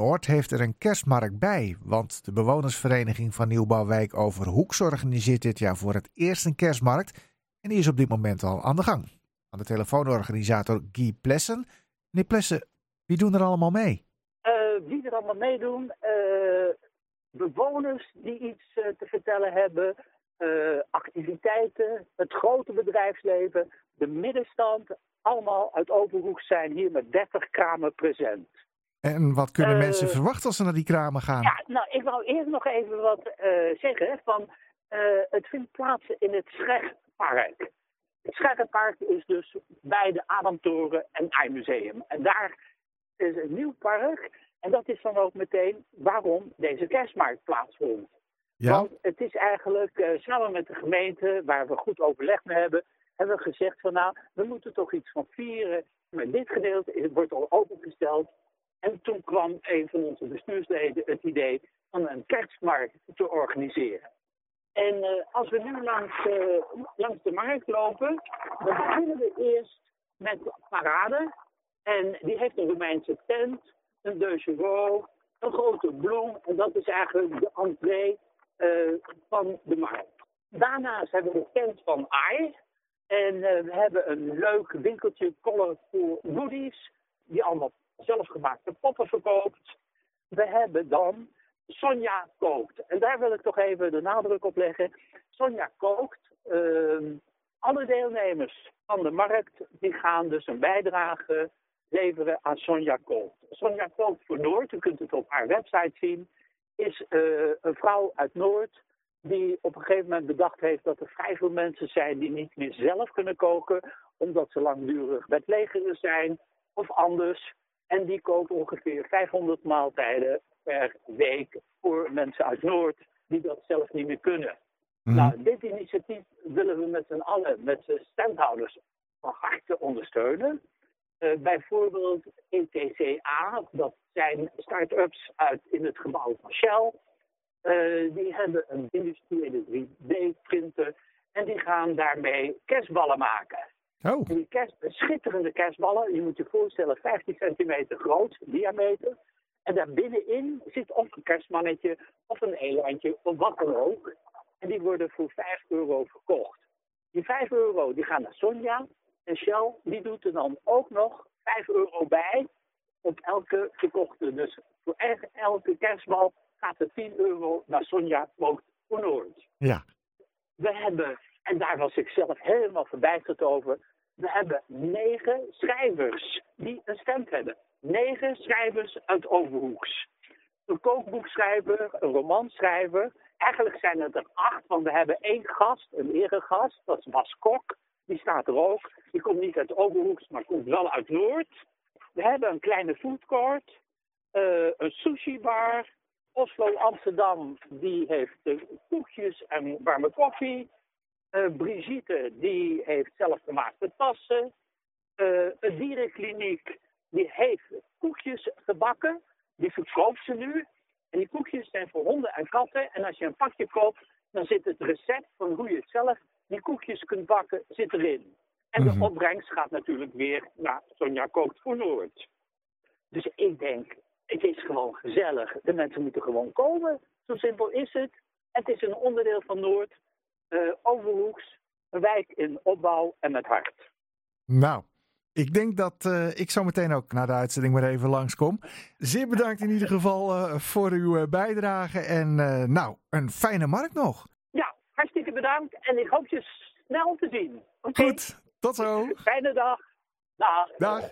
Noord heeft er een kerstmarkt bij, want de bewonersvereniging van Nieuwbouwwijk Overhoeks organiseert dit jaar voor het eerst een kerstmarkt en die is op dit moment al aan de gang. Aan de telefoorganisator Guy Plessen. Meneer Plessen, wie doen er allemaal mee? Uh, wie er allemaal meedoen? Uh, bewoners die iets uh, te vertellen hebben, activiteiten, het grote bedrijfsleven, de middenstand, allemaal uit Overhoek zijn hier met 30 kramen present. En wat kunnen mensen verwachten als ze naar die kramen gaan? Ja, nou, ik wou eerst nog even wat zeggen. Van, het vindt plaats in het Schegpark. Het Scherrenpark is dus bij de Adamtoren en IJmuseum. En daar is een nieuw park. En dat is dan ook meteen waarom deze kerstmarkt plaatsvindt. Ja. Want het is eigenlijk samen met de gemeente, waar we goed overleg mee hebben, hebben we gezegd van nou, we moeten toch iets van vieren. Maar dit gedeelte wordt al opengesteld. En toen kwam een van onze bestuursleden het idee van een kerstmarkt te organiseren. En uh, als we nu langs, uh, langs de markt lopen, dan beginnen we eerst met parade. En die heeft een Romeinse tent, een deux een grote bloem. En dat is eigenlijk de entree uh, van de markt. Daarnaast hebben we de tent van AI. En we hebben een leuk winkeltje Colorful Goodies. Die allemaal zelfgemaakte poppen verkoopt. We hebben dan Sonja kookt. En daar wil ik toch even de nadruk op leggen. Sonja kookt. Uh, alle deelnemers van de markt die gaan dus een bijdrage leveren aan Sonja Kookt. Sonja Kookt voor Noord, u kunt het op haar website zien, is uh, een vrouw uit Noord die op een gegeven moment bedacht heeft dat er vrij veel mensen zijn die niet meer zelf kunnen koken, omdat ze langdurig bedlegeren zijn of anders. En die kookt ongeveer 500 maaltijden per week voor mensen uit Noord die dat zelf niet meer kunnen. Mm. Nou, dit initiatief willen we met z'n allen, met de standhouders, van harte ondersteunen. Uh, bijvoorbeeld ETCA, dat zijn start-ups uit in het gebouw van Shell. Uh, die hebben een industriële 3D-printer en die gaan daarmee kerstballen maken. Oh. Die kerst, schitterende kerstballen, je moet je voorstellen 15 centimeter groot, diameter. En daar binnenin zit of een kerstmannetje of een elandje of wat dan ook. En die worden voor 5 euro verkocht. Die 5 euro die gaan naar Sonja. En Shell die doet er dan ook nog 5 euro bij op elke verkochte. Dus voor elke kerstbal gaat er 10 euro naar Sonja Kookt voor Noord. Ja. We hebben, en daar was ik zelf helemaal verbijsterd over. We hebben negen schrijvers die een stem hebben negen schrijvers uit Overhoeks. Een kookboekschrijver, een romanschrijver. Eigenlijk zijn het er acht, want we hebben één gast, een eregast. Dat is Bas Kok. Die staat er ook. Die komt niet uit Overhoeks, maar komt wel uit Noord. We hebben een kleine foodcourt. Uh, een sushi-bar. Oslo Amsterdam, die heeft koekjes en warme koffie. Uh, Brigitte, die heeft zelfgemaakte tassen. een dierenkliniek, die heeft koekjes gebakken. Die verkoopt ze nu. En die koekjes zijn voor honden en katten. En als je een pakje koopt, dan zit het recept van hoe je het zelf die koekjes kunt bakken, zit erin. En de mhm. opbrengst gaat natuurlijk weer naar Sonja Kookt voor Noord. Dus ik denk, het is gewoon gezellig. De mensen moeten gewoon komen. Zo simpel is het. Het is een onderdeel van Noord. Uh, Overhoeks. Een wijk in opbouw en met hart. Nou, ik denk dat uh, ik zo meteen ook naar de uitzending maar even langskom. Zeer bedankt in ieder geval uh, voor uw bijdrage. En nou, een fijne markt nog. Ja, hartstikke bedankt. En ik hoop je snel te zien. Okay. Goed, tot zo. Fijne dag. Dag. Dag.